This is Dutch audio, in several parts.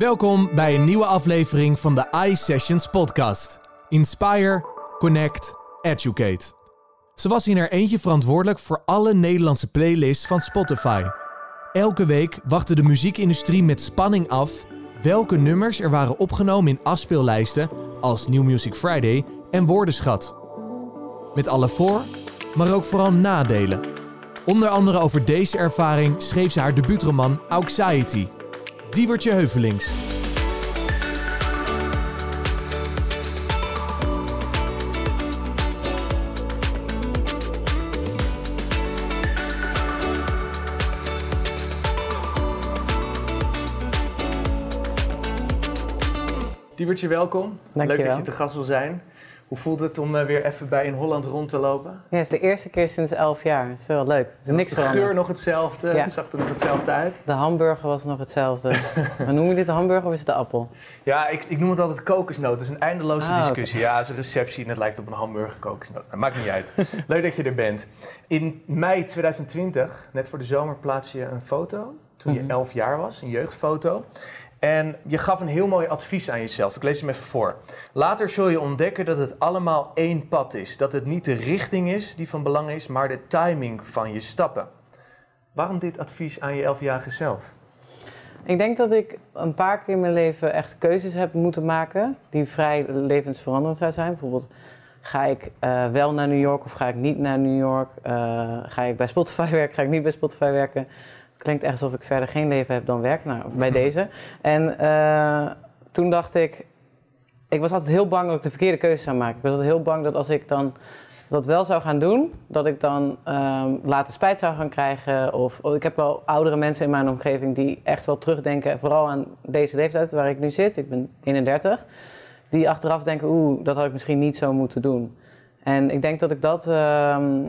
Welkom bij een nieuwe aflevering van de iSessions podcast. Inspire, Connect, Educate. Ze was in haar eentje verantwoordelijk voor alle Nederlandse playlists van Spotify. Elke week wachtte de muziekindustrie met spanning af welke nummers er waren opgenomen in afspeellijsten als New Music Friday en Woordenschat. Met alle voor, maar ook vooral nadelen. Onder andere over deze ervaring schreef ze haar debuutroman Auxiety. Diewertje Heuvelings. Diewertje, welkom. Dankjewel. Leuk dat je te gast wil zijn. Hoe voelt het om eh, weer even bij in Holland rond te lopen? Ja, het is de eerste keer sinds elf jaar. Dat is wel leuk. Er is niks de veranderd. geur nog hetzelfde? Ja. Zag er nog hetzelfde uit? De hamburger was nog hetzelfde. maar noem je dit de hamburger of is het de appel? Ja, ik, ik noem het altijd kokosnoot. Het is een eindeloze Ah, discussie. Ja, het is een receptie en het lijkt op een hamburger kokosnoot. Dat maakt niet uit. Leuk dat je er bent. In mei 2020, net voor de zomer, plaats je een foto. Toen je Mhm. 11 jaar was, een jeugdfoto. En je gaf een heel mooi advies aan jezelf. Ik lees hem even voor. Later zul je ontdekken dat het allemaal één pad is. Dat het niet de richting is die van belang is, maar de timing van je stappen. Waarom dit advies aan je 11-jarige zelf? Ik denk dat ik een paar keer in mijn leven echt keuzes heb moeten maken die vrij levensveranderend zou zijn. Bijvoorbeeld, ga ik eh, wel naar New York of ga ik niet naar New York? Eh, ga ik bij Spotify werken? Ga ik niet bij Spotify werken? Klinkt echt alsof ik verder geen leven heb dan werk. Nou, bij deze. En eh, toen dacht ik, ik was altijd heel bang dat ik de verkeerde keuze zou maken. Ik was altijd heel bang dat als ik dan dat wel zou gaan doen, dat ik dan ehm, later spijt zou gaan krijgen. Of oh, ik heb wel oudere mensen in mijn omgeving die echt wel terugdenken, vooral aan deze leeftijd waar ik nu zit. Ik ben 31. Die achteraf denken, oeh, dat had ik misschien niet zo moeten doen. En ik denk dat ik dat ehm,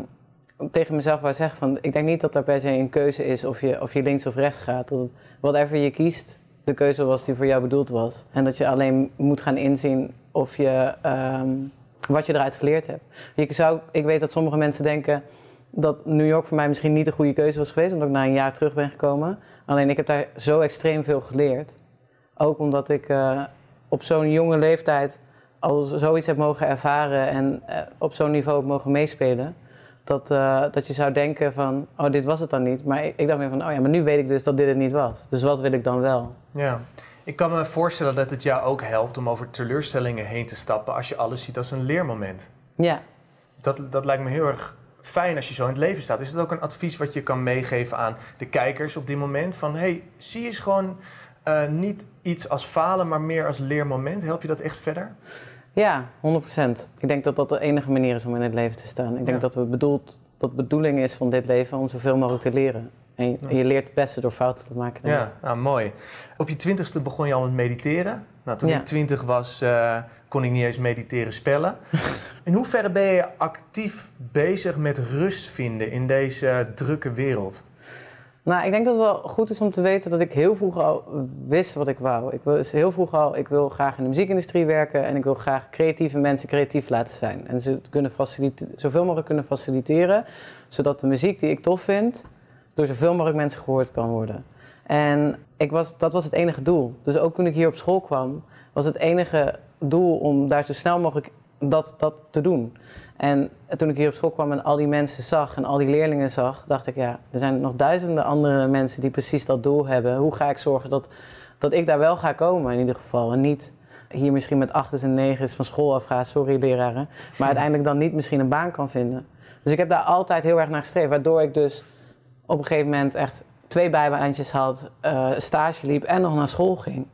tegen mezelf wou zeggen. Van, ik denk niet dat er per se een keuze is of je, of je links of rechts gaat. Dat het, whatever je kiest, de keuze was die voor jou bedoeld was. En dat je alleen moet gaan inzien of je, ehm, wat je eruit geleerd hebt. Je zou, ik weet dat sommige mensen denken dat New York voor mij misschien niet de goede keuze was geweest, omdat ik na een jaar terug ben gekomen. Alleen ik heb daar zo extreem veel geleerd. Ook omdat ik eh, op zo'n jonge leeftijd al zoiets heb mogen ervaren en eh, op zo'n niveau heb mogen meespelen. Dat, eh, dat je zou denken van, oh dit was het dan niet. Maar ik, ik dacht meer van, oh ja, maar nu weet ik dus dat dit het niet was. Dus wat wil ik dan wel? Ja, ik kan me voorstellen dat het jou ook helpt om over teleurstellingen heen te stappen als je alles ziet als een leermoment. Ja, Dat, dat lijkt me heel erg fijn als je zo in het leven staat. Is het ook een advies wat je kan meegeven aan de kijkers op dit moment? Van hey, zie eens gewoon eh, niet iets als falen, maar meer als leermoment. Help je dat echt verder? Ja, 100%. Ik denk dat dat de enige manier is om in het leven te staan. Ik denk Ja. dat we bedoeld, dat de bedoeling is van dit leven om zoveel mogelijk te leren. En je, Ja. en je leert het beste door fouten te maken. Ja, nou, mooi. Op je twintigste begon je al met mediteren. Nou, toen Ja. ik twintig was, eh, kon ik niet eens mediteren spellen. in hoeverre ben je actief bezig met rust vinden in deze drukke wereld? Nou, ik denk dat het wel goed is om te weten dat ik heel vroeg al wist wat ik wou. Ik wist heel vroeg al, ik wil graag in de muziekindustrie werken en ik wil graag creatieve mensen creatief laten zijn. En ze kunnen zoveel mogelijk kunnen faciliteren, zodat de muziek die ik tof vind, door zoveel mogelijk mensen gehoord kan worden. En ik was, dat was het enige doel. Dus ook toen ik hier op school kwam, was het enige doel om daar zo snel mogelijk dat, dat te doen. En toen ik hier op school kwam en al die mensen zag en al die leerlingen zag, dacht ik, ja, er zijn nog duizenden andere mensen die precies dat doel hebben. Hoe ga ik zorgen dat, dat ik daar wel ga komen in ieder geval? En niet hier misschien met achters en negens van school afga, sorry leraren, maar uiteindelijk dan niet misschien een baan kan vinden. Dus ik heb daar altijd heel erg naar gestreefd, waardoor ik dus op een gegeven moment echt twee bijbaantjes had, eh, stage liep en nog naar school ging.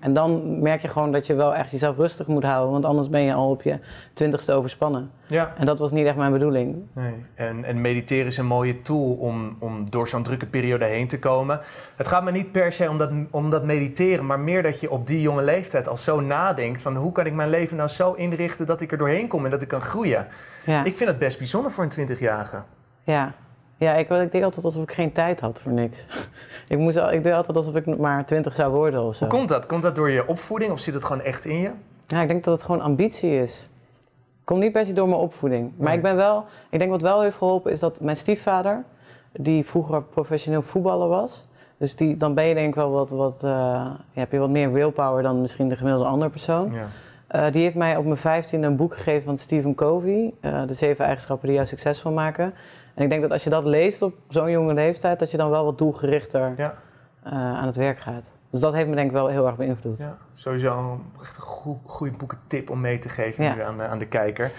En dan merk je gewoon dat je wel echt jezelf rustig moet houden, want anders ben je al op je twintigste overspannen. Ja. En dat was niet echt mijn bedoeling. Nee. En, en mediteren is een mooie tool om, om door zo'n drukke periode heen te komen. Het gaat me niet per se om dat, om dat mediteren, maar meer dat je op die jonge leeftijd al zo nadenkt van hoe kan ik mijn leven nou zo inrichten dat ik er doorheen kom en dat ik kan groeien. Ja, Ik vind dat best bijzonder voor een 20-jarige. ja. Ja ik, ik deed altijd alsof ik geen tijd had voor niks. ik, moest, ik deed altijd alsof ik maar twintig zou worden of zo. Hoe komt dat? Komt dat door je opvoeding of zit het gewoon echt in je? Ja, ik denk dat het gewoon ambitie is. Komt niet per se door mijn opvoeding. Maar Nee. ik ben wel, ik denk wat wel heeft geholpen is dat mijn stiefvader, die vroeger professioneel voetballer was, Dus die, dan ben je denk ik wel wat, wat uh, heb je wat meer willpower dan misschien de gemiddelde andere persoon. Ja. Uh, die heeft mij op mijn 15 een boek gegeven van Stephen Covey, uh, De zeven eigenschappen die jou succesvol maken. En ik denk dat als je dat leest op zo'n jonge leeftijd, dat je dan wel wat doelgerichter ja. aan het werk gaat. Dus dat heeft me denk ik wel heel erg beïnvloed. Ja, sowieso echt een goede boekentip om mee te geven aan, aan de kijker.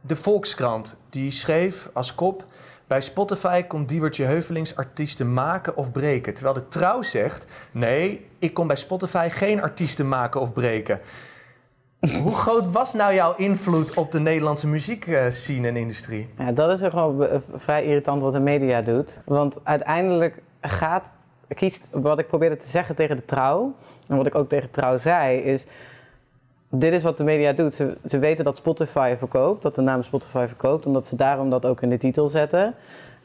De Volkskrant die schreef als kop... Bij Spotify komt Diewertje Heuvelings artiesten maken of breken. Terwijl de Trouw zegt... nee, ik kom bij Spotify geen artiesten maken of breken. Hoe groot was nou jouw invloed op de Nederlandse muziekscene en industrie? Ja, dat is gewoon vrij irritant wat de media doet. Want uiteindelijk gaat, kiest wat ik probeerde te zeggen tegen de trouw, en wat ik ook tegen trouw zei, is dit is wat de media doet. Ze, ze weten dat Spotify verkoopt, dat de naam Spotify verkoopt, omdat ze daarom dat ook in de titel zetten.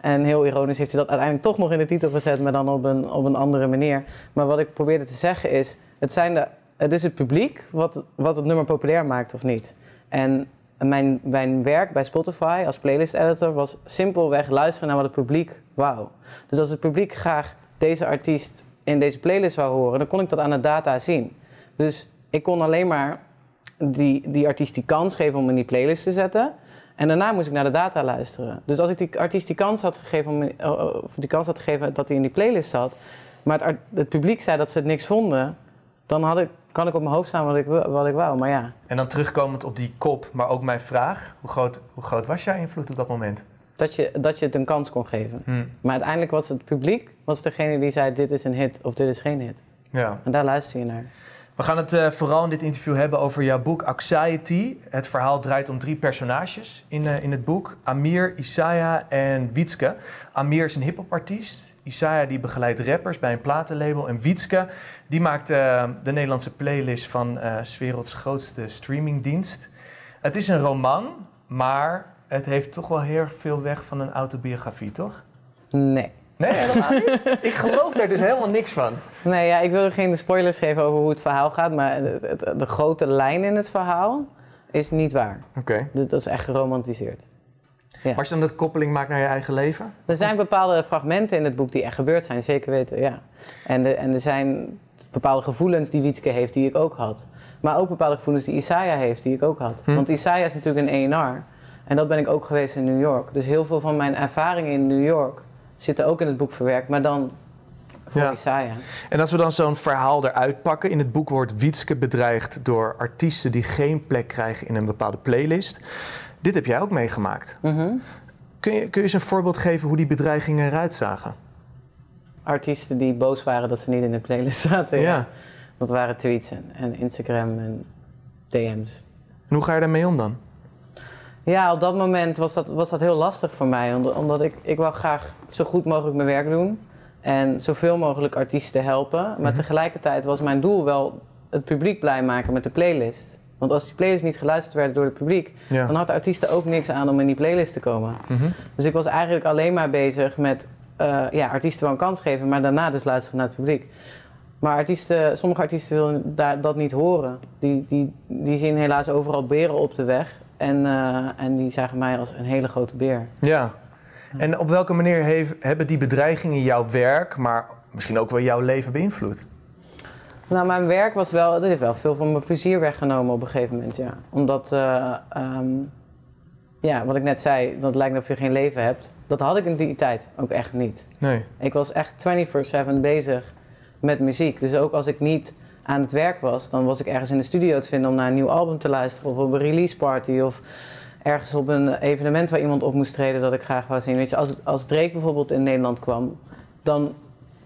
En heel ironisch heeft ze dat uiteindelijk toch nog in de titel gezet, maar dan op een, op een andere manier. Maar wat ik probeerde te zeggen is, het, zijn de, het is het publiek wat, wat het nummer populair maakt of niet. En mijn, mijn werk bij Spotify als playlist editor was simpelweg luisteren naar wat het publiek wou. Dus als het publiek graag deze artiest in deze playlist wou horen, dan kon ik dat aan de data zien. Dus ik kon alleen maar die, die artiest die kans geven om in die playlist te zetten. En daarna moest ik naar de data luisteren. Dus als ik die artiest die kans had gegeven, om, eh, of die kans had gegeven dat hij in die playlist zat, maar het, het, publiek zei dat ze het niks vonden, dan had ik, kan ik op mijn hoofd staan wat ik, wat ik wou. Maar ja. En dan terugkomend op die kop, maar ook mijn vraag: hoe groot, hoe groot was jouw invloed op dat moment? Dat je, dat je het een kans kon geven. Hmm. Maar uiteindelijk was het publiek was degene die zei: dit is een hit of dit is geen hit. Ja. En daar luister je naar. We gaan het uh, vooral in dit interview hebben over jouw boek Anxiety. Het verhaal draait om drie personages in, uh, in het boek. Amir, Isaiah en Wietske. Amir is een hiphopartiest. Isaiah die begeleidt rappers bij een platenlabel. En Wietske die maakt uh, de Nederlandse playlist van s werelds grootste streamingdienst. Het is een roman, maar het heeft toch wel heel veel weg van een autobiografie, toch? Nee. Nee, helemaal niet. ik geloof daar dus helemaal niks van. Nee, ja, ik wil geen spoilers geven over hoe het verhaal gaat, maar de, de grote lijn in het verhaal is niet waar. Oké. Dus dat is echt geromantiseerd. Ja. Maar als je dan de koppeling maakt naar je eigen leven? Er zijn bepaalde fragmenten in het boek die echt gebeurd zijn, zeker weten, ja. En, de, en er zijn bepaalde gevoelens die Wietke heeft, die ik ook had. Maar ook bepaalde gevoelens die Isaiah heeft, die ik ook had. Hm. Want Isaiah is natuurlijk een ENR. En dat ben ik ook geweest in New York. Dus heel veel van mijn ervaringen in New York zitten ook in het boek verwerkt, maar dan voor ja. Isaiah. En als we dan zo'n verhaal eruit pakken, in het boek wordt Wietske bedreigd door artiesten die geen plek krijgen in een bepaalde playlist. Dit heb jij ook meegemaakt. Mhm. kun, je, kun je eens een voorbeeld geven hoe die bedreigingen eruit zagen? Artiesten die boos waren dat ze niet in de playlist zaten. Ja. Dat waren tweets en Instagram en DM's. En hoe ga je daarmee om dan? Ja, op dat moment was dat, was dat heel lastig voor mij. Omdat ik, ik wou graag zo goed mogelijk mijn werk doen. En zoveel mogelijk artiesten helpen. Maar mhm. tegelijkertijd was mijn doel wel het publiek blij maken met de playlist. Want als die playlist niet geluisterd werd door het publiek, dan had de artiesten ook niks aan om in die playlist te komen. Mhm. Dus ik was eigenlijk alleen maar bezig met uh, ja, artiesten wel een kans geven, maar daarna dus luisteren naar het publiek. Maar artiesten, sommige artiesten willen daar, dat niet horen. Die, die, die zien helaas overal beren op de weg. En, uh, en die zagen mij als een hele grote beer. Ja. En op welke manier heeft, hebben die bedreigingen jouw werk, maar misschien ook wel jouw leven beïnvloed? Nou, mijn werk was wel, dat heeft wel veel van mijn plezier weggenomen op een gegeven moment, ja. Omdat, uh, um, ja, wat ik net zei, dat lijkt alsof je geen leven hebt. Dat had ik in die tijd ook echt niet. Nee. Ik was echt 24-7 bezig met muziek. Dus ook als ik niet aan het werk was, dan was ik ergens in de studio te vinden om naar een nieuw album te luisteren of op een release party of ergens op een evenement waar iemand op moest treden dat ik graag wou zien. Weet je, als, als Drake bijvoorbeeld in Nederland kwam, dan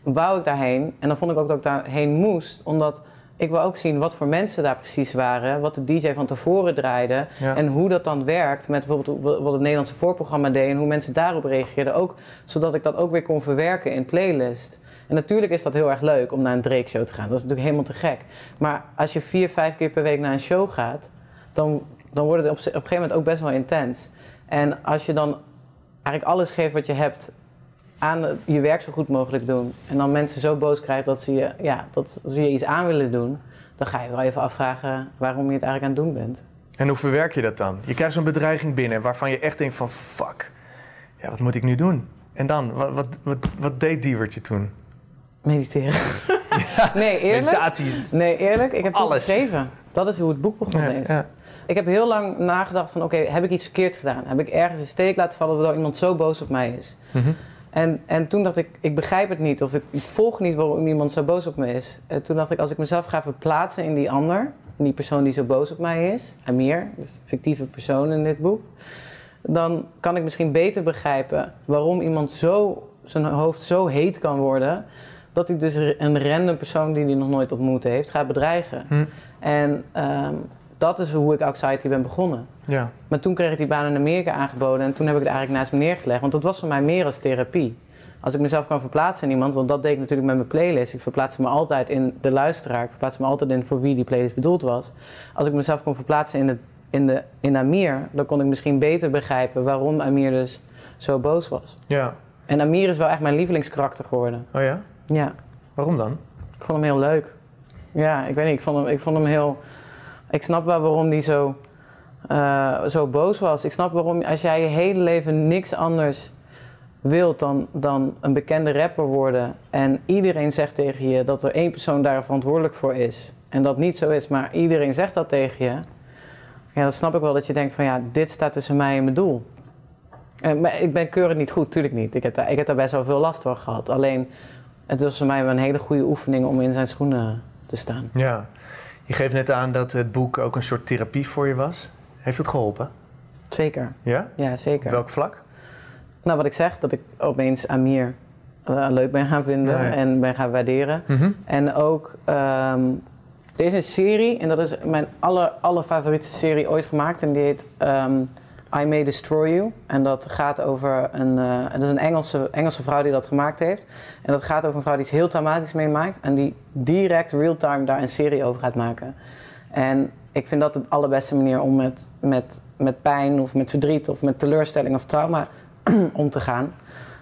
wou ik daarheen en dan vond ik ook dat ik daarheen moest, omdat ik wil ook zien wat voor mensen daar precies waren, wat de DJ van tevoren draaide en hoe dat dan werkt met bijvoorbeeld wat het Nederlandse voorprogramma deed en hoe mensen daarop reageerden, ook, zodat ik dat ook weer kon verwerken in playlist. En natuurlijk is dat heel erg leuk om naar een Drake show te gaan. Dat is natuurlijk helemaal te gek. Maar als je vier, vijf keer per week naar een show gaat, dan, dan wordt het op, op een gegeven moment ook best wel intens. En als je dan eigenlijk alles geeft wat je hebt aan je werk zo goed mogelijk doen. En dan mensen zo boos krijgt dat ze je, ja, dat ze je iets aan willen doen. Dan ga je wel even afvragen waarom je het eigenlijk aan het doen bent. En hoe verwerk je dat dan? Je krijgt zo'n bedreiging binnen waarvan je echt denkt van fuck, ja, wat moet ik nu doen? En dan, wat, wat, wat, wat deed Diewertje toen? Mediteren. nee, eerlijk. Meditatie. Nee, eerlijk. Ik heb Alles. geschreven. Dat is hoe het boek begonnen Ja, is. ja. Ik heb heel lang nagedacht van, oké, heb ik iets verkeerd gedaan? Heb ik ergens een steek laten vallen waardoor iemand zo boos op mij is? Mhm. En, en toen dacht ik, ik begrijp het niet of ik, ik volg niet waarom iemand zo boos op me is. En toen dacht ik, als ik mezelf ga verplaatsen in die ander, in die persoon die zo boos op mij is, Amir, dus fictieve persoon in dit boek, dan kan ik misschien beter begrijpen waarom iemand zo, zijn hoofd zo heet kan worden, dat hij dus een random persoon die hij nog nooit ontmoet heeft, gaat bedreigen. Hm. En ehm, dat is hoe ik Anxiety ben begonnen. Ja. Maar toen kreeg ik die baan in Amerika aangeboden en toen heb ik het eigenlijk naast me neergelegd. Want dat was voor mij meer als therapie. Als ik mezelf kan verplaatsen in iemand, want dat deed ik natuurlijk met mijn playlist. Ik verplaatste me altijd in de luisteraar. Ik verplaatste me altijd in voor wie die playlist bedoeld was. Als ik mezelf kon verplaatsen in, de, in, de, in Amir, dan kon ik misschien beter begrijpen waarom Amir dus zo boos was. ja. En Amir is wel echt mijn lievelingskarakter geworden. Oh ja? Ja, Waarom dan? ik vond hem heel leuk. Ja, ik weet niet, ik vond hem, ik vond hem heel... Ik snap wel waarom hij zo, eh, zo boos was. Ik snap waarom, als jij je hele leven niks anders wilt dan, dan een bekende rapper worden... en iedereen zegt tegen je dat er één persoon daar verantwoordelijk voor is... en dat niet zo is, maar iedereen zegt dat tegen je... ja, dan snap ik wel dat je denkt van ja, dit staat tussen mij en mijn doel. Eh, maar ik ben keurig niet goed, tuurlijk niet. Ik heb, daar, ik heb daar best wel veel last van gehad. Alleen, het was voor mij wel een hele goede oefening om in zijn schoenen te staan. Ja. Je geeft net aan dat het boek ook een soort therapie voor je was. Heeft het geholpen? Zeker, Ja? ja zeker. Welk vlak? Nou, wat ik zeg, dat ik opeens Amir eh, leuk ben gaan vinden Ja, ja. en ben gaan waarderen. Mhm. En ook, ehm, er is een serie, en dat is mijn aller, allerfavoriete serie ooit gemaakt. En die heet ehm, I May Destroy You. En dat gaat over een, eh, dat is een Engelse, Engelse vrouw die dat gemaakt heeft. En dat gaat over een vrouw die iets heel traumatisch meemaakt. En die direct real-time daar een serie over gaat maken. En ik vind dat de allerbeste manier om met, met, met pijn of met verdriet of met teleurstelling of trauma om te gaan.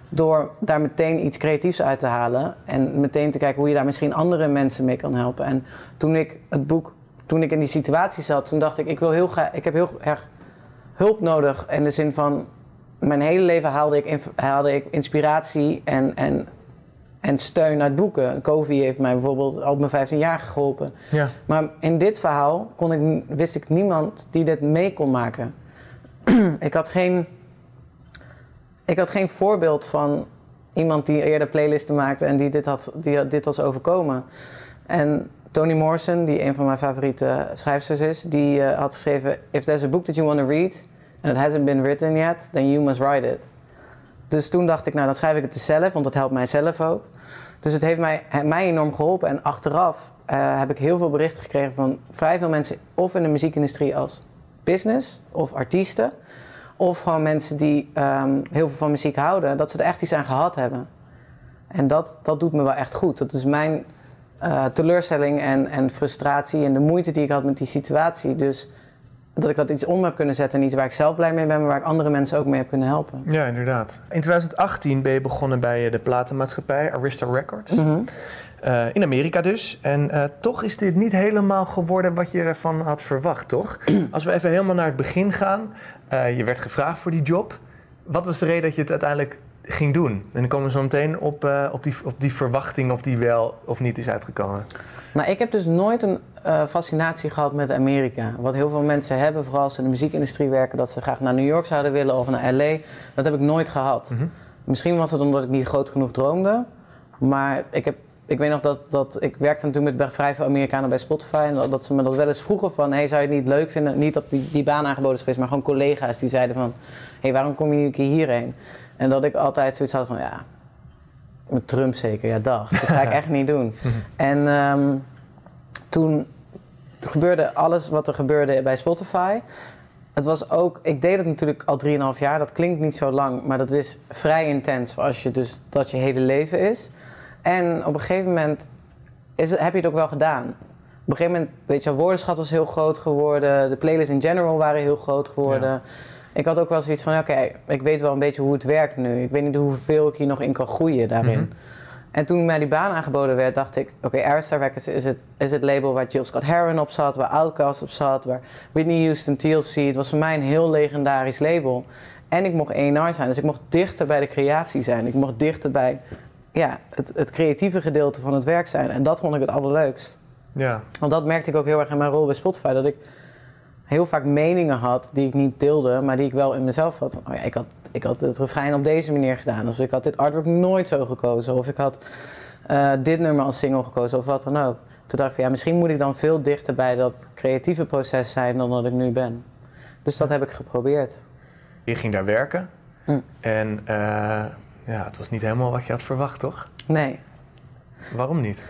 Door daar meteen iets creatiefs uit te halen en meteen te kijken hoe je daar misschien andere mensen mee kan helpen. En toen ik het boek, toen ik in die situatie zat, toen dacht ik, ik wil heel graag, ik heb heel erg hulp nodig. In de zin van, mijn hele leven haalde ik, haalde ik inspiratie en, en, en steun uit boeken. Covey heeft mij bijvoorbeeld al op mijn 15 jaar geholpen. Ja. Maar in dit verhaal kon ik, wist ik niemand die dit mee kon maken. ik, had geen, ik had geen voorbeeld van iemand die eerder playlisten maakte en die dit, had, die dit was overkomen. En Toni Morrison, die een van mijn favoriete schrijfsters is, die eh, had geschreven: If there's a book that you want to read and it hasn't been written yet, then you must write it. Dus toen dacht ik, nou dan schrijf ik het dus zelf, want dat helpt mij zelf ook. Dus het heeft mij, mij enorm geholpen. En achteraf eh, heb ik heel veel berichten gekregen van vrij veel mensen, of in de muziekindustrie als business of artiesten, of gewoon mensen die ehm, heel veel van muziek houden, dat ze er echt iets aan gehad hebben. En dat, dat doet me wel echt goed. Dat is mijn eh, teleurstelling en, en frustratie en de moeite die ik had met die situatie. Dus dat ik dat iets om heb kunnen zetten en iets waar ik zelf blij mee ben, maar waar ik andere mensen ook mee heb kunnen helpen. Ja, inderdaad. In 2018 ben je begonnen bij eh, de platenmaatschappij Arista Records. Mhm. Eh, in Amerika dus. En eh, toch is dit niet helemaal geworden wat je ervan had verwacht, toch? Als we even helemaal naar het begin gaan. je werd gevraagd voor die job. Wat was de reden dat je het uiteindelijk ging doen? En dan komen we zo meteen op, eh, op, die, op die verwachting of die wel of niet is uitgekomen. Nou, ik heb dus nooit een eh, fascinatie gehad met Amerika. Wat heel veel mensen hebben, vooral als ze in de muziekindustrie werken, dat ze graag naar New York zouden willen of naar LA. Dat heb ik nooit gehad. Mhm. Misschien was het omdat ik niet groot genoeg droomde. Maar ik, heb, ik weet nog dat, dat ik werkte toen met vrij veel Amerikanen bij Spotify. En dat, dat ze me dat wel eens vroegen van, hey, zou je het niet leuk vinden? Niet dat die, die baan aangeboden is geweest, maar gewoon collega's die zeiden van, hey, waarom kom je niet een keer hierheen? En dat ik altijd zoiets had van, ja, met Trump zeker, ja dag. Dat ga ik echt niet doen. En ehm, toen gebeurde alles wat er gebeurde bij Spotify. Het was ook, ik deed het natuurlijk al 3,5 jaar. Dat klinkt niet zo lang, maar dat is vrij intens als je dus dat je hele leven is. En op een gegeven moment is heb je het ook wel gedaan. Op een gegeven moment, weet je, woordenschat was heel groot geworden. De playlists in general waren heel groot geworden. Ik had ook wel zoiets van, oké, ik weet wel een beetje hoe het werkt nu. Ik weet niet hoeveel ik hier nog in kan groeien daarin. Mhm. En toen mij die baan aangeboden werd, dacht ik... Oké, Arista Records is het, is het label waar Jill Scott Heron op zat... waar Outkast op zat, waar Whitney Houston, TLC... Het was voor mij een heel legendarisch label. En ik mocht A&R zijn, dus ik mocht dichter bij de creatie zijn. Ik mocht dichter bij ja, het, het creatieve gedeelte van het werk zijn. En dat vond ik het allerleukst. Ja. Want dat merkte ik ook heel erg in mijn rol bij Spotify. Dat ik heel vaak meningen had die ik niet deelde, maar die ik wel in mezelf had. Oh ja, ik had, ik had het refrein op deze manier gedaan. Of ik had dit artwork nooit zo gekozen. Of ik had eh, dit nummer als single gekozen of wat dan ook. Toen dacht ik van ja, misschien moet ik dan veel dichter bij dat creatieve proces zijn dan dat ik nu ben. Dus dat heb ik geprobeerd. Je ging daar werken. Mm. En eh, ja, het was niet helemaal wat je had verwacht, toch? Nee. Waarom niet?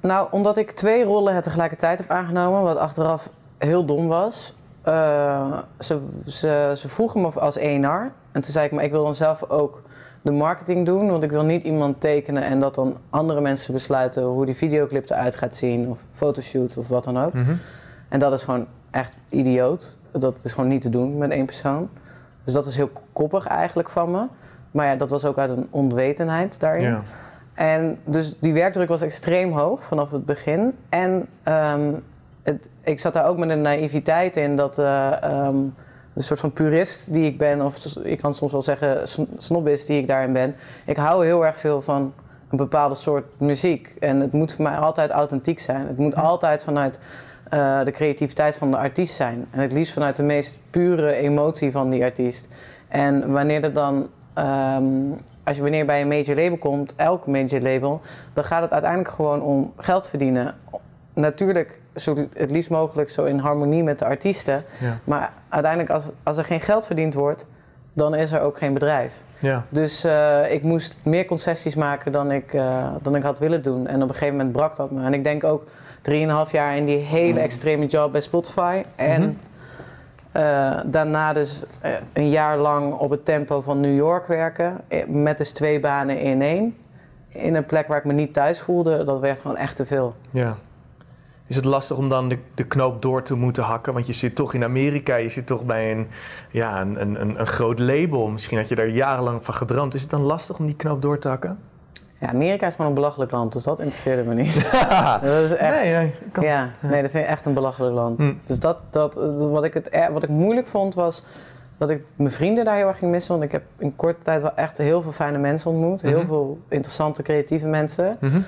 Nou, omdat ik twee rollen tegelijkertijd heb aangenomen, wat achteraf heel dom was. Uh, ze, ze, ze vroegen me als ENR. En toen zei ik, maar ik wil dan zelf ook de marketing doen. Want ik wil niet iemand tekenen en dat dan andere mensen besluiten hoe die videoclip eruit gaat zien. Of fotoshoot of wat dan ook. Mhm. En dat is gewoon echt idioot. Dat is gewoon niet te doen met één persoon. Dus dat is heel koppig eigenlijk van me. Maar ja, dat was ook uit een onwetendheid daarin. Ja. En dus die werkdruk was extreem hoog vanaf het begin. En ehm, het, ik zat daar ook met een naïviteit in dat uh, ehm, een soort van purist die ik ben, of ik kan soms wel zeggen snobist die ik daarin ben. Ik hou heel erg veel van een bepaalde soort muziek. En het moet voor mij altijd authentiek zijn. Het moet altijd vanuit uh, de creativiteit van de artiest zijn. En het liefst vanuit de meest pure emotie van die artiest. En wanneer er dan um, als je wanneer bij een major label komt, elk major label, dan gaat het uiteindelijk gewoon om geld verdienen. Natuurlijk zo, het liefst mogelijk zo in harmonie met de artiesten. Ja. Maar uiteindelijk als, als er geen geld verdiend wordt, dan is er ook geen bedrijf. Ja. Dus uh, ik moest meer concessies maken dan ik, uh, dan ik had willen doen. En op een gegeven moment brak dat me. En ik denk ook 3,5 jaar in die hele extreme job bij Spotify. En Mhm. uh, daarna dus een jaar lang op het tempo van New York werken. eh, Met dus twee banen in één. In een plek waar ik me niet thuis voelde. Dat werd gewoon echt te veel. ja. Is het lastig om dan de, de knoop door te moeten hakken? Want je zit toch in Amerika, je zit toch bij een, ja, een, een, een groot label. Misschien had je daar jarenlang van gedroomd. Is het dan lastig om die knoop door te hakken? Ja, Amerika is gewoon een belachelijk land, dus dat interesseerde me niet. dat is echt, Nee, nee. Kan. ja, nee, dat vind ik echt een belachelijk land. Hm. Dus dat, dat, wat, ik het, wat ik moeilijk vond was dat ik mijn vrienden daar heel erg ging missen. Want ik heb in korte tijd wel echt heel veel fijne mensen ontmoet. Heel Mhm. veel interessante, creatieve mensen. Mhm.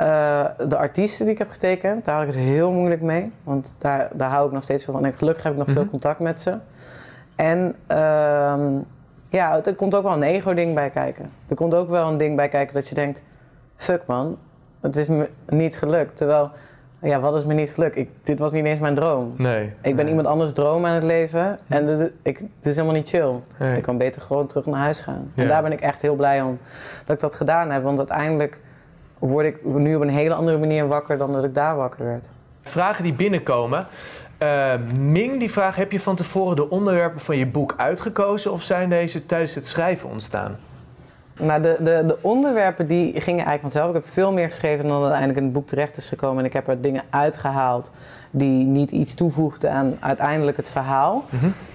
Eh, de artiesten die ik heb getekend, daar had ik het heel moeilijk mee. Want daar, daar hou ik nog steeds veel van. En gelukkig heb ik nog veel Mhm. contact met ze. En ehm, ja, er komt ook wel een ego-ding bij kijken. Er komt ook wel een ding bij kijken dat je denkt... Fuck man, het is me niet gelukt. Terwijl, ja, wat is me niet gelukt? Ik, dit was niet eens mijn droom. Nee. Ik ben nee. iemand anders droom aan het leven. En dit, ik, het is helemaal niet chill. Nee. Ik kan beter gewoon terug naar huis gaan. Ja. En daar ben ik echt heel blij om dat ik dat gedaan heb. Want uiteindelijk word ik nu op een hele andere manier wakker dan dat ik daar wakker werd. Vragen die binnenkomen. Eh, Ming die vraagt, heb je van tevoren de onderwerpen van je boek uitgekozen... of zijn deze tijdens het schrijven ontstaan? Nou, de, de, de onderwerpen die gingen eigenlijk vanzelf. Ik heb veel meer geschreven dan uiteindelijk in het boek terecht is gekomen. En ik heb er dingen uitgehaald die niet iets toevoegden aan uiteindelijk het verhaal.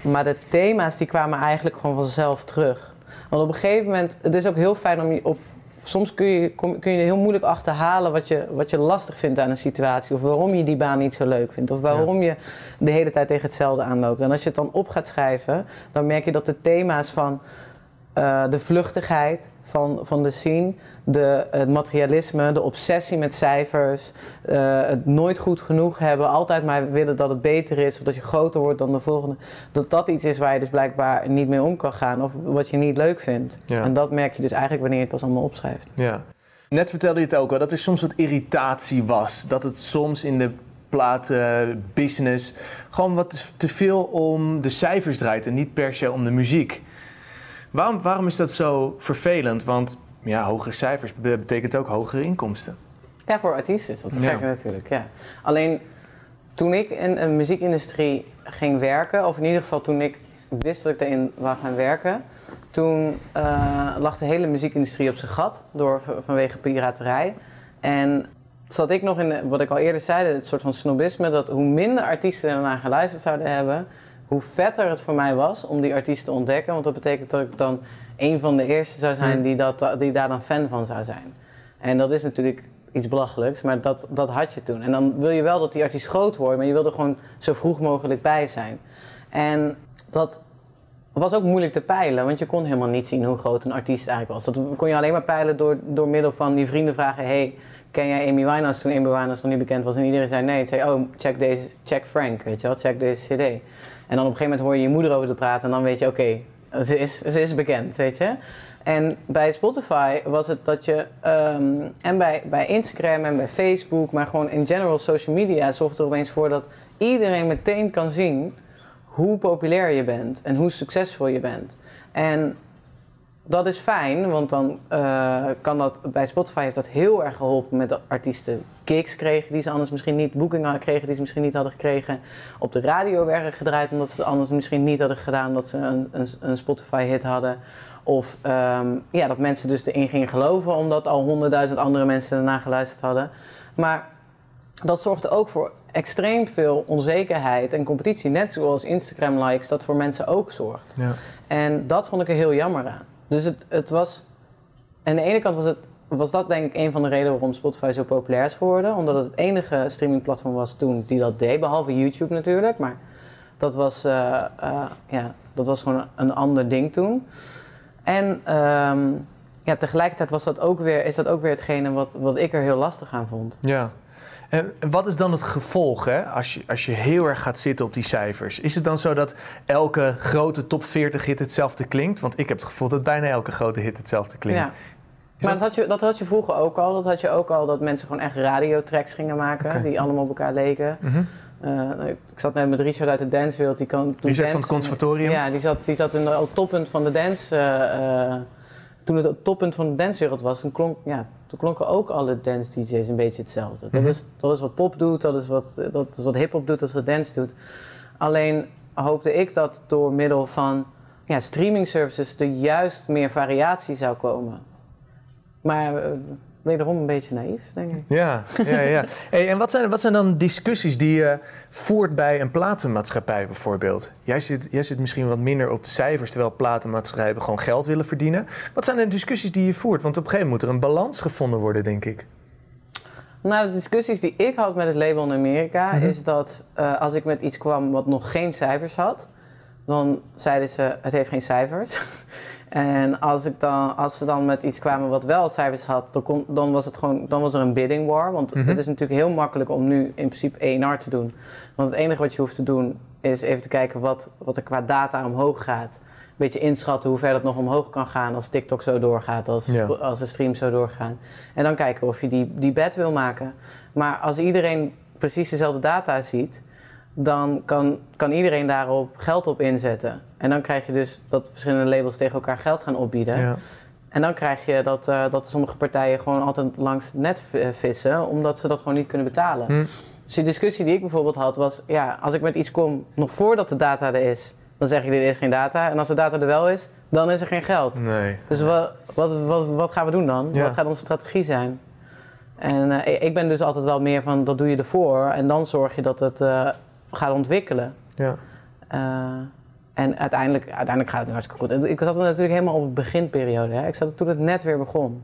Maar de thema's die kwamen eigenlijk gewoon vanzelf terug. Want op een gegeven moment, het is ook heel fijn om je op. Soms kun je, kom- kun je heel moeilijk achterhalen wat je, wat je lastig vindt aan een situatie. Of waarom je die baan niet zo leuk vindt. Of waarom je de hele tijd tegen hetzelfde aanloopt. En als je het dan op gaat schrijven, dan merk je dat de thema's van eh, de vluchtigheid van, van de scene, de, het materialisme, de obsessie met cijfers, eh, het nooit goed genoeg hebben, altijd maar willen dat het beter is of dat je groter wordt dan de volgende, dat dat iets is waar je dus blijkbaar niet mee om kan gaan of wat je niet leuk vindt. Ja. En dat merk je dus eigenlijk wanneer je het pas allemaal opschrijft. Ja. Net vertelde je het ook al, dat er soms wat irritatie was. Dat het soms in de platenbusiness gewoon wat te veel om de cijfers draait en niet per se om de muziek. Waarom, waarom is dat zo vervelend? Want ja, hogere cijfers be- betekent ook hogere inkomsten. Ja, voor artiesten is dat te Ja. gek natuurlijk, ja. Alleen toen ik in de muziekindustrie ging werken, of in ieder geval toen ik wist dat ik erin wou gaan werken, toen eh, lag de hele muziekindustrie op zijn gat door, vanwege piraterij. En zat ik nog in, de- wat ik al eerder zei, het soort van snobisme, dat hoe minder artiesten er naar geluisterd zouden hebben, hoe vetter het voor mij was om die artiest te ontdekken. Want dat betekent dat ik dan een van de eerste zou zijn Hmm. die, dat, die daar dan fan van zou zijn. En dat is natuurlijk iets belachelijks, maar dat, dat had je toen. En dan wil je wel dat die artiest groot wordt, maar je wil er gewoon zo vroeg mogelijk bij zijn. En dat was ook moeilijk te peilen, want je kon helemaal niet zien hoe groot een artiest eigenlijk was. Dat kon je alleen maar peilen door, door middel van die vrienden vragen: hey, ken jij Amy Winehouse toen Amy Winehouse nog niet bekend was? En iedereen zei nee. Het zei: oh, check deze, check Frank, weet je wel, check deze CD. En dan op een gegeven moment hoor je je moeder over te praten en dan weet je: oké, ze, is, ze is bekend, weet je. En bij Spotify was het dat je, ehm, en bij, bij Instagram en bij Facebook, maar gewoon in general social media, zorgt er opeens voor dat iedereen meteen kan zien hoe populair je bent en hoe succesvol je bent. En dat is fijn, want dan uh, kan dat bij Spotify heeft dat heel erg geholpen met de artiesten gigs kregen die ze anders misschien niet, boekingen kregen die ze misschien niet hadden gekregen, op de radio werden gedraaid omdat ze het anders misschien niet hadden gedaan omdat ze een, een, een Spotify-hit hadden. Of um, ja, dat mensen dus erin gingen geloven omdat al honderdduizend andere mensen ernaar geluisterd hadden. Maar dat zorgde ook voor extreem veel onzekerheid en competitie. Net zoals Instagram likes dat voor mensen ook zorgt. Ja. En dat vond ik er heel jammer aan. Dus het, het was... Aan de ene kant was, het, was dat denk ik een van de redenen waarom Spotify zo populair is geworden. Omdat het het enige streamingplatform was toen die dat deed. Behalve YouTube natuurlijk. Maar dat was, uh, uh, ja, dat was gewoon een ander ding toen. En um, ja, tegelijkertijd was dat ook weer, is dat ook weer hetgene wat, wat ik er heel lastig aan vond. Ja. En wat is dan het gevolg hè, als, je, als je heel erg gaat zitten op die cijfers? Is het dan zo dat elke grote top 40 hit hetzelfde klinkt? Want ik heb het gevoel dat bijna elke grote hit hetzelfde klinkt. Ja. maar dat... had, je, dat had je vroeger ook al. Dat had je ook al dat mensen gewoon echt radiotracks gingen maken die allemaal op elkaar leken. Mm ik zat net met Richard uit de dancewereld. Die kan dance, van het conservatorium? Ja, die zat, die zat in het toppunt van de dance. Uh, toen het toppunt van de dancewereld was, toen, klonk, ja, toen klonken ook alle dance DJ's een beetje hetzelfde. dat, mhm. is, dat is wat pop doet, dat is wat, dat is wat hip-hop doet, dat is wat dance doet. Alleen hoopte ik dat door middel van ja, streaming services er juist meer variatie zou komen. Maar wederom een beetje naïef, denk ik. Ja, ja, ja. Hey, en wat zijn, wat zijn dan discussies die je voert bij een platenmaatschappij bijvoorbeeld? Jij zit, jij zit misschien wat minder op de cijfers, terwijl platenmaatschappijen gewoon geld willen verdienen. Wat zijn de discussies die je voert? Want op een gegeven moment moet er een balans gevonden worden, denk ik. Nou, de discussies die ik had met het label in Amerika, mhm. is dat uh, als ik met iets kwam wat nog geen cijfers had, dan zeiden ze: het heeft geen cijfers. En als, ik dan, als ze dan met iets kwamen wat wel cijfers had, dan, kon, dan, was, het gewoon, dan was er een bidding war. Want mhm. het is natuurlijk heel makkelijk om nu in principe ENR te doen. Want het enige wat je hoeft te doen is even te kijken wat, wat er qua data omhoog gaat. Een beetje inschatten hoe ver dat nog omhoog kan gaan als TikTok zo doorgaat, als, als de streams zo doorgaan. En dan kijken of je die, die bet wil maken. Maar als iedereen precies dezelfde data ziet, dan kan, kan iedereen daarop geld op inzetten. En dan krijg je dus dat verschillende labels tegen elkaar geld gaan opbieden. Ja. En dan krijg je dat, uh, dat sommige partijen gewoon altijd langs het net vissen, omdat ze dat gewoon niet kunnen betalen. Hm. Dus die discussie die ik bijvoorbeeld had was, ja, als ik met iets kom nog voordat de data er is, dan zeg je er is geen data. En als de data er wel is, dan is er geen geld. Nee. Dus wat, wat, wat, wat gaan we doen dan? Wat gaat onze strategie zijn? En uh, ik ben dus altijd wel meer van, dat doe je ervoor. En dan zorg je dat het uh, gaat ontwikkelen. Ja. En uiteindelijk, uiteindelijk gaat het hartstikke goed. Ik zat er natuurlijk helemaal op de beginperiode. Hè. Ik zat toen het net weer begon.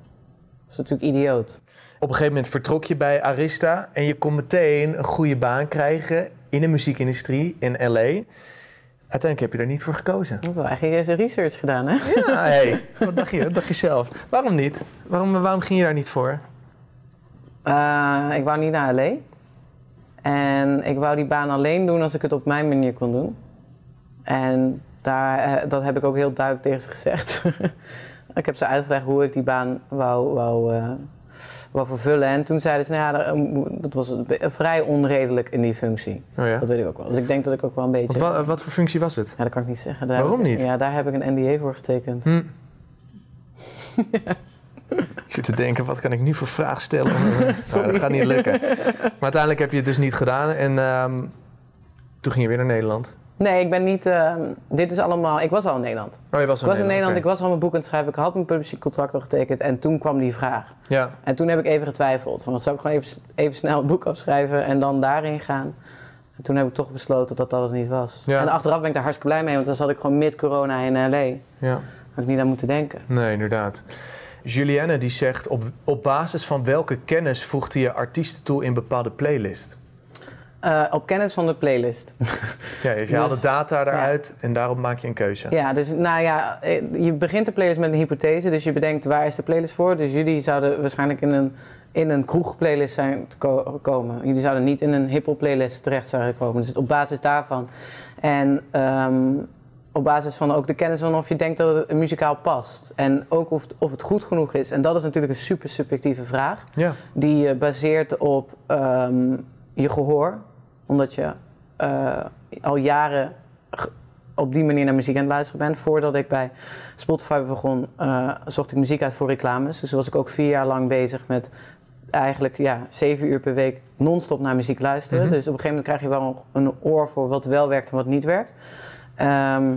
Dat is natuurlijk idioot. Op een gegeven moment vertrok je bij Arista en je kon meteen een goede baan krijgen in de muziekindustrie in LA. Uiteindelijk heb je er niet voor gekozen. Ik heb eigenlijk eerst research gedaan, hè? Ja, hey, wat dacht je? Wat dacht je zelf? Waarom niet? Waarom, waarom ging je daar niet voor? Uh, ik wou niet naar LA. En ik wou die baan alleen doen als ik het op mijn manier kon doen. En daar, eh, dat heb ik ook heel duidelijk tegen ze gezegd. ik heb ze uitgelegd hoe ik die baan wou, wou, uh, wou vervullen. En toen zeiden ze, nou ja, eh, dat was vrij onredelijk in die functie. Oh ja? Dat weet ik ook wel. Dus ik denk dat ik ook wel een beetje... Wat, wat, voor functie was het? Ja, dat kan ik niet zeggen. Waarom niet? Ja, daar heb ik een NDA voor getekend. Hm. Ik zit te denken, wat kan ik nu voor vraag stellen? nou, dat gaat niet lukken. Maar uiteindelijk heb je het dus niet gedaan en um, toen ging je weer naar Nederland. Nee, ik ben niet. Uh, dit is allemaal. Ik was al in Nederland. Oh, je was al ik was in Nederland. Ik was al mijn boek aan het schrijven. Ik had mijn publishingcontract al getekend. En toen kwam die vraag. Ja. En toen heb ik even getwijfeld. Van, zou ik gewoon even, even snel het boek afschrijven en dan daarin gaan? En toen heb ik toch besloten dat dat het niet was. Ja. En achteraf ben ik daar hartstikke blij mee, want dan zat ik gewoon mid-corona in LA. Ja. Had ik niet aan moeten denken. Nee, inderdaad. Julienne die zegt: op, op basis van welke kennis voegde je artiesten toe in bepaalde playlist? Uh, op kennis van de playlist. Ja, dus je haalt Dus- de data eruit en daarop maak je een keuze. Ja, dus nou ja, eh, je begint de playlist met een hypothese. Dus je bedenkt waar is de playlist voor. Dus jullie zouden waarschijnlijk in een, in een kroegplaylist zijn te ko- komen. Jullie zouden niet in een hiphop playlist terecht zijn gekomen. Dus op basis daarvan. En ehm, op basis van ook de kennis van of je denkt dat het muzikaal past. En ook of, of het goed genoeg is. En dat is natuurlijk een super subjectieve vraag. Ja. Die je baseert op ehm, je gehoor. Omdat je eh, al jaren op die manier naar muziek aan het luisteren bent. Voordat ik bij Spotify begon, eh, zocht ik muziek uit voor reclames. Dus was ik ook vier jaar lang bezig met eigenlijk ja, zeven uur per week non-stop naar muziek luisteren. Mhm. Dus op een gegeven moment krijg je wel een oor voor wat wel werkt en wat niet werkt. Ehm,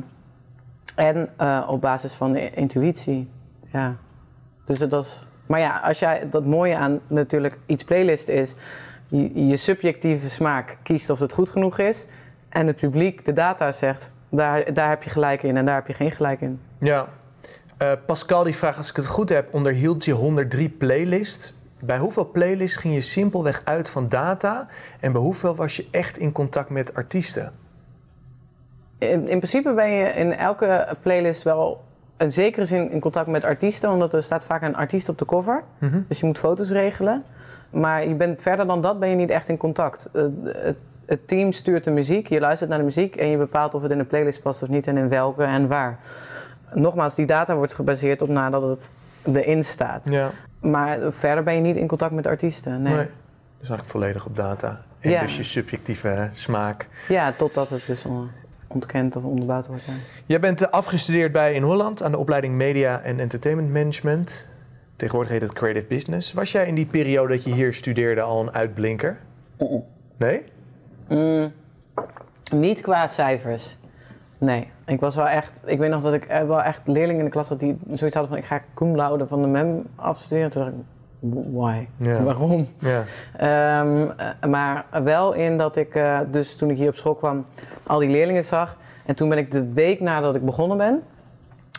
en eh, op basis van de intuïtie. Ja. Dus dat. Maar ja, als jij dat mooie aan natuurlijk iets playlist is, je, je subjectieve smaak kiest of het goed genoeg is. En het publiek, de data zegt, daar, daar heb je gelijk in en daar heb je geen gelijk in. Ja. Eh, Pascal die vraagt, als ik het goed heb, onderhield je 103 playlists. Bij hoeveel playlists ging je simpelweg uit van data? En bij hoeveel was je echt in contact met artiesten? In, in principe ben je in elke playlist wel in zekere zin in contact met artiesten, omdat er staat vaak een artiest op de cover. Mhm. Dus je moet foto's regelen. Maar je bent, verder dan dat ben je niet echt in contact. Eh, het, het team stuurt de muziek, je luistert naar de muziek en je bepaalt of het in een playlist past of niet en in welke en waar. Nogmaals, die data wordt gebaseerd op nadat het erin staat. Ja. Maar verder ben je niet in contact met artiesten. Nee. Dus eigenlijk volledig op data. En Ja. dus je subjectieve smaak. Ja, totdat het dus ontkend of onderbouwd wordt. ja. Jij bent eh, afgestudeerd bij in Holland aan de opleiding Media en Entertainment Management. Tegenwoordig heet het Creative Business. Was jij in die periode dat je hier studeerde al een uitblinker? Nee? Mm, niet qua cijfers. Nee, ik was wel echt. Ik weet nog dat ik er wel echt leerlingen in de klas had die zoiets hadden van: ik ga cum laude van de mem afstuderen. Toen dacht ik: why? Ja. Waarom? Ja. Ehm, eh, maar wel in dat ik, eh, dus toen ik hier op school kwam, al die leerlingen zag. En toen ben ik de week nadat ik begonnen ben.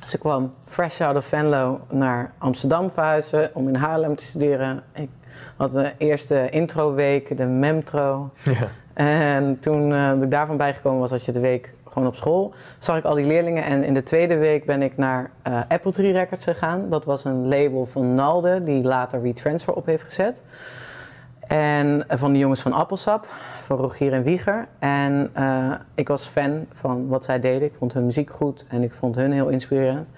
Dus ik kwam fresh out of Venlo naar Amsterdam verhuizen om in Haarlem te studeren. Ik had de eerste introweek, de memtro. ja. En toen dat ik daarvan bijgekomen was, als je de week gewoon op school, zag ik al die leerlingen. En in de tweede week ben ik naar eh, Apple Tree Records gegaan. Dat was een label van Nalde, die later WeTransfer op heeft gezet. En eh, van de jongens van Appelsap, van Rogier en Wieger. En eh, ik was fan van wat zij deden. Ik vond hun muziek goed en ik vond hun heel inspirerend.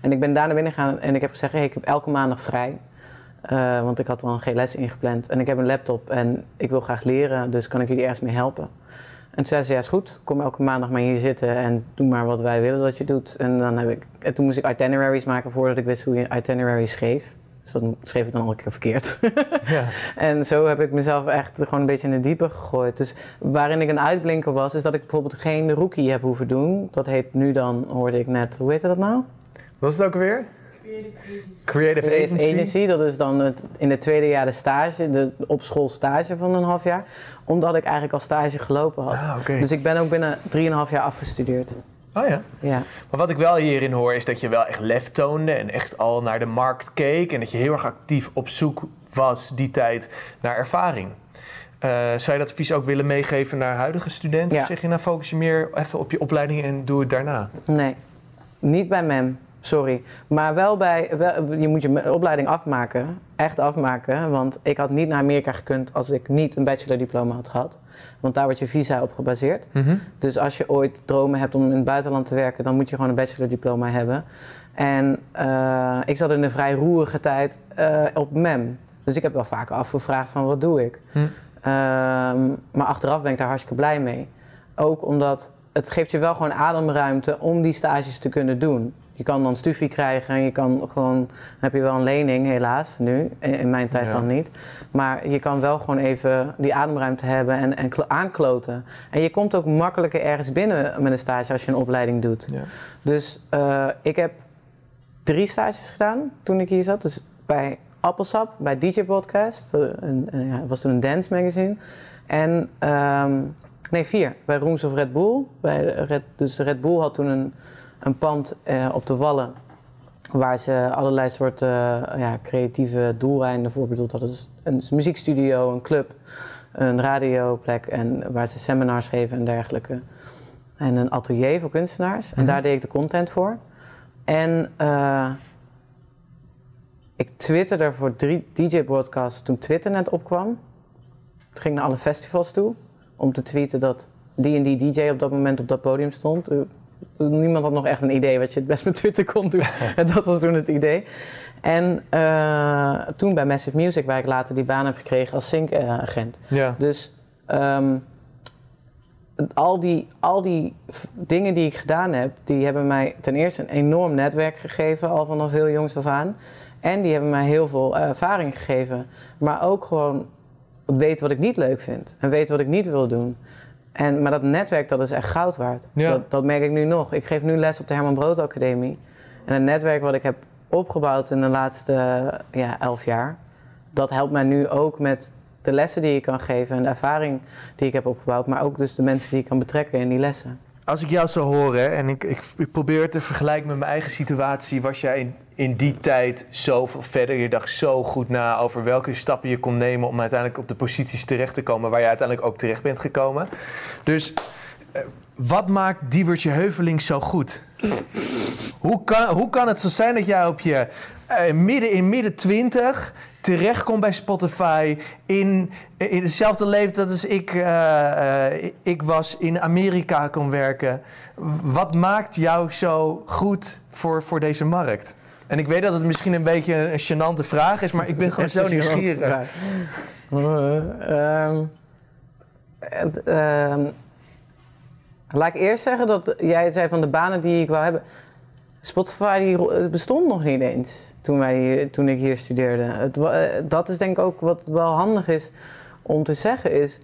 En ik ben daar naar binnen gegaan en ik heb gezegd, ik heb elke maandag vrij. Want ik had dan geen les ingepland. En ik heb een laptop en ik wil graag leren, dus kan ik jullie ergens mee helpen? En toen zei ze, ja is goed, kom elke maandag maar hier zitten en doe maar wat wij willen dat je doet. En, dan heb ik, en toen moest ik itineraries maken voordat ik wist hoe je itineraries schreef. Dus dat schreef ik dan al een keer verkeerd. ja. En zo heb ik mezelf echt gewoon een beetje in de diepe gegooid. Dus waarin ik een uitblinker was, is dat ik bijvoorbeeld geen rookie heb hoeven doen. Dat heet nu dan, hoorde ik net, hoe heette dat nou? Wat is het ook weer? Creative Creative Agency. Agency. Dat is dan het, in het tweede jaar de stage, de op school stage van een half jaar. Omdat ik eigenlijk al stage gelopen had. Ah. Dus ik ben ook binnen 3,5 jaar afgestudeerd. Oh ja. Ja. Maar wat ik wel hierin hoor is dat je wel echt lef toonde en echt al naar de markt keek en dat je heel erg actief op zoek was die tijd naar ervaring. Eh, zou je dat advies ook willen meegeven naar huidige studenten? Ja. Of zeg je nou focus je meer even op je opleiding en doe het daarna? Nee, niet bij MEM. Sorry. Maar wel bij, wel, je moet je opleiding afmaken. Echt afmaken. Want ik had niet naar Amerika gekund als ik niet een bachelordiploma had gehad. Want daar wordt je visa op gebaseerd. Dus als je ooit dromen hebt om in het buitenland te werken, dan moet je gewoon een bachelordiploma hebben. En eh, ik zat in een vrij roerige tijd eh, op MEM. Dus ik heb wel vaker afgevraagd van wat doe ik? Hm. Ehm, maar achteraf ben ik daar hartstikke blij mee. Ook omdat het geeft je wel gewoon ademruimte om die stages te kunnen doen. Je kan dan stufie krijgen en je kan gewoon, dan heb je wel een lening helaas nu, in mijn tijd Ja. dan niet. Maar je kan wel gewoon even die ademruimte hebben en, en klo- aankloten. En je komt ook makkelijker ergens binnen met een stage als je een opleiding doet. Ja. Dus eh, ik heb drie stages gedaan toen ik hier zat. Dus bij Appelsap, bij DJ Podcast. eh, een- een- ja, het was toen een dance magazine. En, ehm, nee vier, bij Rooms of Red Bull. Bij Red, dus Red Bull had toen een, een pand eh, op de Wallen. Waar ze allerlei soorten eh, ja, creatieve doeleinden voor bedoeld hadden. Dus een muziekstudio, een club, een radioplek. En waar ze seminars geven en dergelijke. en een atelier voor kunstenaars. En Mhm. daar deed ik de content voor. En eh, ik twitterde voor drie DJ-broadcasts toen Twitter net opkwam. Toen ging ik naar alle festivals toe om te tweeten dat die en die DJ op dat moment op dat podium stond. Niemand had nog echt een idee wat je het best met Twitter kon doen. en dat was toen het idee. En eh, toen bij Massive Music, waar ik later die baan heb gekregen als sync-agent. Ja. Dus ehm, al, die, al die dingen die ik gedaan heb, die hebben mij ten eerste een enorm netwerk gegeven, al vanaf heel jongs af aan. En die hebben mij heel veel ervaring gegeven. Maar ook gewoon weten wat ik niet leuk vind. En weten wat ik niet wil doen. En, maar dat netwerk, dat is echt goud waard. Ja. Dat, dat merk ik nu nog. Ik geef nu les op de Herman Brood Academie. En het netwerk wat ik heb opgebouwd in de laatste ja, elf jaar... dat helpt mij nu ook met de lessen die ik kan geven... en de ervaring die ik heb opgebouwd... maar ook dus de mensen die ik kan betrekken in die lessen. Als ik jou zo hoor hè, en ik, ik, ik probeer het te vergelijken met mijn eigen situatie, was jij in, die tijd zoveel verder? Je dacht zo goed na over welke stappen je kon nemen om uiteindelijk op de posities terecht te komen waar je uiteindelijk ook terecht bent gekomen. Dus eh, wat maakt Diewertje Heuveling zo goed? Hoe kan, hoe kan het zo zijn dat jij op je eh, midden in midden twintig terechtkomt bij Spotify in, in hetzelfde leeftijd als ik, eh, ik was in Amerika kon werken? Wat maakt jou zo goed voor, voor deze markt? En ik weet dat het misschien een beetje een, gênante vraag is, maar ik ben gewoon zo nieuwsgierig. Eh, ehm, ehm, laat ik eerst zeggen dat jij zei van de banen die ik wou hebben. Spotify die het bestond nog niet eens toen, wij, toen ik hier studeerde. Het, eh, dat is denk ik ook wat wel handig is om te zeggen is...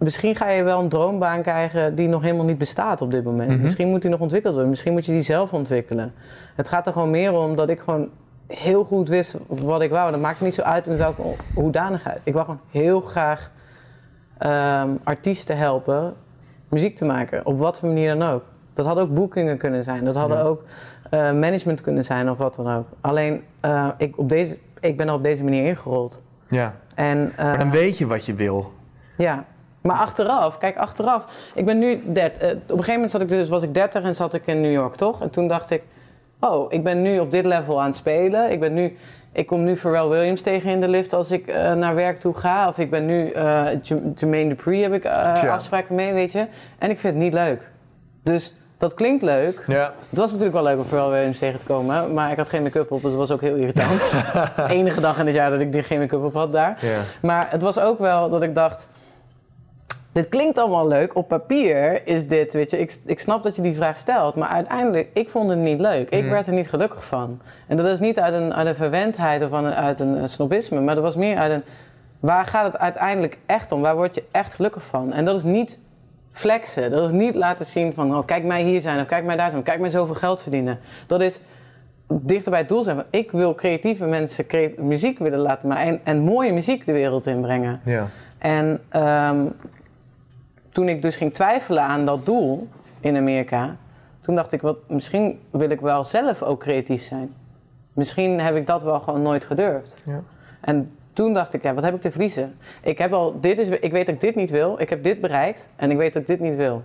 Misschien ga je wel een droombaan krijgen die nog helemaal niet bestaat op dit moment. Mhm. Misschien moet die nog ontwikkeld worden. Misschien moet je die zelf ontwikkelen. Het gaat er gewoon meer om dat ik gewoon heel goed wist wat ik wou. Dat maakt niet zo uit in welke hoedanigheid. Ik wou gewoon heel graag ehm, artiesten helpen muziek te maken. Op wat voor manier dan ook. Dat hadden ook boekingen kunnen zijn. Dat hadden Ja. ook eh, management kunnen zijn of wat dan ook. Alleen, eh, ik, op deze, ik ben er op deze manier ingerold. Ja, En, eh, maar dan weet je wat je wil. ja, maar achteraf, kijk, achteraf. Ik ben nu, dert, eh, op een gegeven moment zat ik dus, was ik 30 en zat ik in New York, toch? En toen dacht ik, oh, ik ben nu op dit level aan het spelen. Ik ben nu, ik kom nu Pharrell Williams tegen in de lift als ik eh, naar werk toe ga. Of ik ben nu J- Jermaine Dupri heb ik Tja. afspraken mee, weet je. En ik vind het niet leuk. Dus dat klinkt leuk. Ja. Het was natuurlijk wel leuk om Pharrell Williams tegen te komen, maar ik had geen make-up op, dus dat was ook heel irritant. Enige dag in het jaar dat ik geen make-up op had daar. Ja. Maar het was ook wel dat ik dacht. Dit klinkt allemaal leuk. Op papier is dit, weet je, ik, ik snap dat je die vraag stelt. Maar uiteindelijk, ik vond het niet leuk. Ik Mm. werd er niet gelukkig van. En dat is niet uit een, uit een verwendheid of een- uit een, snobisme. Maar dat was meer uit een, waar gaat het uiteindelijk echt om? Waar word je echt gelukkig van? En dat is niet flexen. Dat is niet laten zien van, oh, kijk mij hier zijn of kijk mij daar zijn. Of kijk mij zoveel geld verdienen. Dat is dichter bij het doel zijn. Ik wil creatieve mensen muziek willen laten maken. En, en mooie muziek de wereld inbrengen. Ja. En ehm, toen ik dus ging twijfelen aan dat doel in Amerika, toen dacht ik, wat, misschien wil ik wel zelf ook creatief zijn. Misschien heb ik dat wel gewoon nooit gedurfd. Ja. En toen dacht ik, ja, wat heb ik te verliezen? Ik, heb al, dit is, ik weet dat ik dit niet wil, ik heb dit bereikt en ik weet dat ik dit niet wil.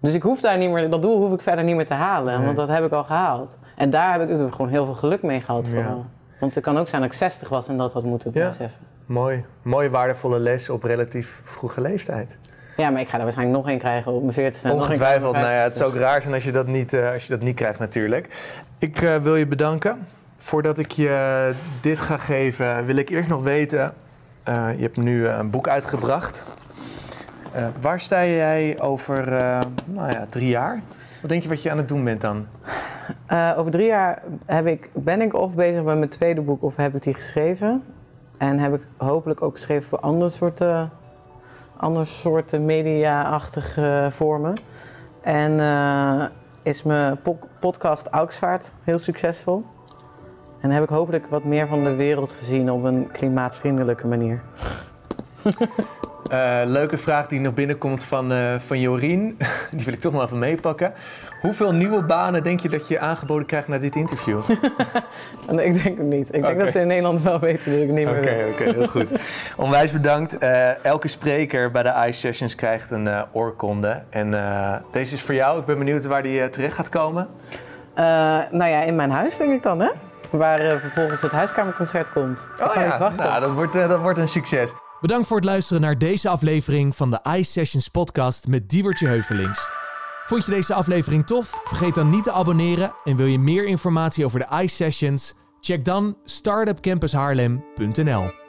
Dus ik hoef daar niet meer, dat doel hoef ik verder niet meer te halen, Nee. want dat heb ik al gehaald. En daar heb ik natuurlijk gewoon heel veel geluk mee gehad Ja. vooral. Want het kan ook zijn dat ik 60 was en dat had moeten Ja. beseffen. Mooi. Mooi waardevolle les op relatief vroege leeftijd. Ja, maar ik ga er waarschijnlijk nog één krijgen op mijn 40 en nog één Ongetwijfeld. Nou ja, het 50ste. zou ook raar zijn als je dat niet, eh, als je dat niet krijgt natuurlijk. Ik eh, wil je bedanken. Voordat ik je dit ga geven, wil ik eerst nog weten... eh, je hebt nu een boek uitgebracht. Waar sta jij over nou ja, drie jaar? Wat denk je wat je aan het doen bent dan? Over drie jaar heb ik, ben ik of bezig met mijn tweede boek of heb ik die geschreven. En heb ik hopelijk ook geschreven voor andere soorten, andere soorten media-achtige vormen. En eh, is mijn po- podcast Auksvaart heel succesvol. En heb ik hopelijk wat meer van de wereld gezien op een klimaatvriendelijke manier. Eh, leuke vraag die nog binnenkomt van, uh, van Jorien. Die wil ik toch maar even meepakken. Hoeveel nieuwe banen denk je dat je aangeboden krijgt na dit interview? ik denk het niet. Ik denk dat ze in Nederland wel weten dat ik niet meer Oké, oké, heel goed. Onwijs bedankt. Uh, elke spreker bij de ICE Sessions krijgt een oorkonde. En deze is voor jou. Ik ben benieuwd waar die terecht gaat komen. nou ja, in mijn huis denk ik dan, hè? Waar vervolgens het huiskamerconcert komt. Oh ja, nou, dat, wordt, dat wordt een succes. Bedankt voor het luisteren naar deze aflevering van de iSessions podcast met Diewertje Heuvelings. Vond je deze aflevering tof? Vergeet dan niet te abonneren en wil je meer informatie over de iSessions? Check dan startupcampushaarlem.nl.